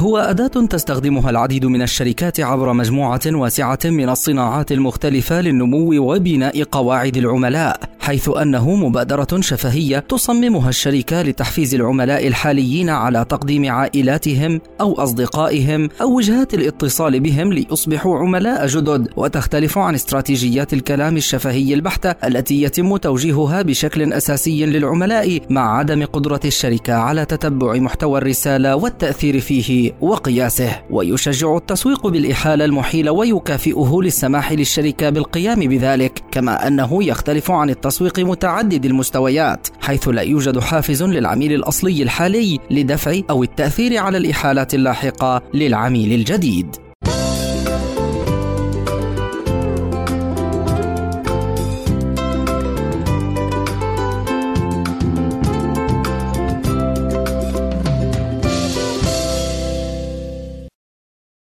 هو أداة تستخدمها العديد من الشركات عبر مجموعة واسعة من الصناعات المختلفة للنمو وبناء قواعد العملاء، حيث أنه مبادرة شفهية تصممها الشركة لتحفيز العملاء الحاليين على تقديم عائلاتهم أو أصدقائهم أو وجهات الاتصال بهم ليصبحوا عملاء جدد، وتختلف عن استراتيجيات الكلام الشفهي البحتة التي يتم توجيهها بشكل أساسي للعملاء مع عدم قدرة الشركة على تتبع محتوى الرسالة والتأثير فيه وقياسه. ويشجع التسويق بالإحالة المحيل ويكافئه للسماح للشركة بالقيام بذلك. كما أنه يختلف عن التسويق متعدد المستويات حيث لا يوجد حافز للعميل الأصلي الحالي لدفع أو التأثير على الإحالات اللاحقة للعميل الجديد.